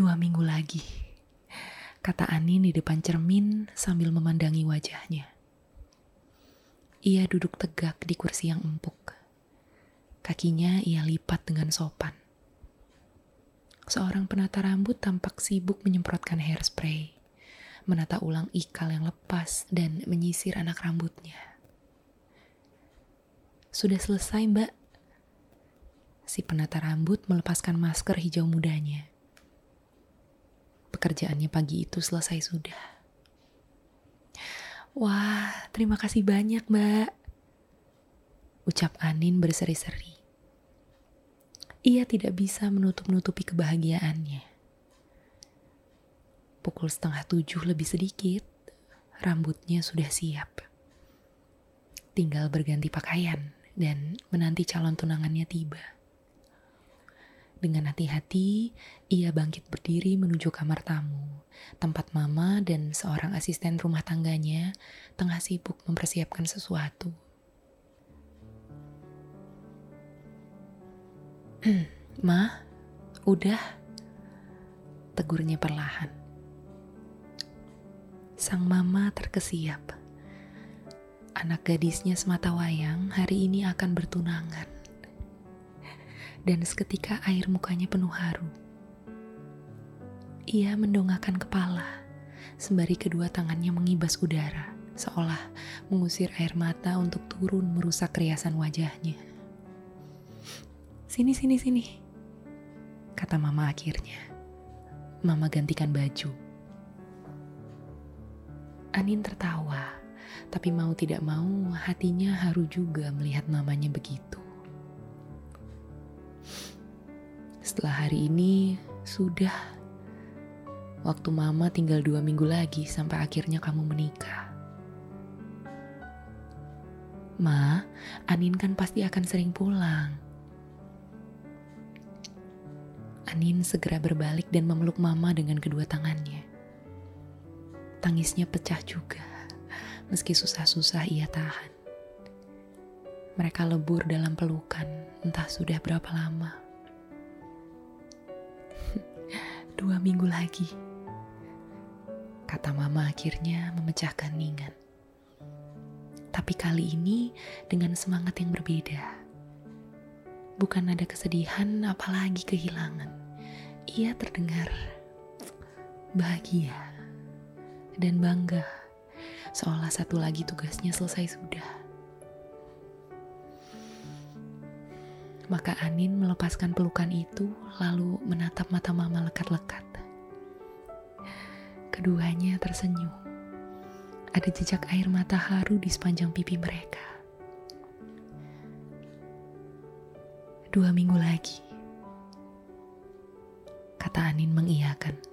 Dua minggu lagi, kata Anin di depan cermin sambil memandangi wajahnya. Ia duduk tegak di kursi yang empuk. Kakinya ia lipat dengan sopan. Seorang penata rambut tampak sibuk menyemprotkan hairspray, menata ulang ikal yang lepas dan menyisir anak rambutnya. Sudah selesai, Mbak. Si penata rambut melepaskan masker hijau mudanya. Pekerjaannya pagi itu selesai sudah. Wah, terima kasih banyak, Mbak. Ucap Anin berseri-seri. Ia tidak bisa menutup-nutupi kebahagiaannya. Pukul setengah tujuh lebih sedikit, rambutnya sudah siap. Tinggal berganti pakaian dan menanti calon tunangannya tiba. Dengan hati-hati, ia bangkit berdiri menuju kamar tamu, tempat mama dan seorang asisten rumah tangganya tengah sibuk mempersiapkan sesuatu. Ma, udah, tegurnya perlahan. Sang mama terkesiap. Anak gadisnya semata wayang hari ini akan bertunangan dan seketika air mukanya penuh haru. Ia mendongakkan kepala, sembari kedua tangannya mengibas udara, seolah mengusir air mata untuk turun merusak riasan wajahnya. Sini, sini, sini, kata mama akhirnya. Mama gantikan baju. Anin tertawa, tapi mau tidak mau hatinya haru juga melihat mamanya begitu. Setelah hari ini, sudah. Waktu mama tinggal dua minggu lagi sampai akhirnya kamu menikah. Ma, Anin kan pasti akan sering pulang. Anin segera berbalik dan memeluk mama dengan kedua tangannya. Tangisnya pecah juga, meski susah-susah ia tahan. Mereka lebur dalam pelukan, entah sudah berapa lama. Dua minggu lagi. Kata mama akhirnya memecahkan ningan. Tapi kali ini dengan semangat yang berbeda. Bukan ada kesedihan apalagi kehilangan. Ia terdengar bahagia dan bangga seolah satu lagi tugasnya selesai sudah. Maka Anin melepaskan pelukan itu lalu menatap mata mama lekat-lekat. Keduanya tersenyum. Ada jejak air mata haru di sepanjang pipi mereka. Dua minggu lagi, kata Anin mengiyakan.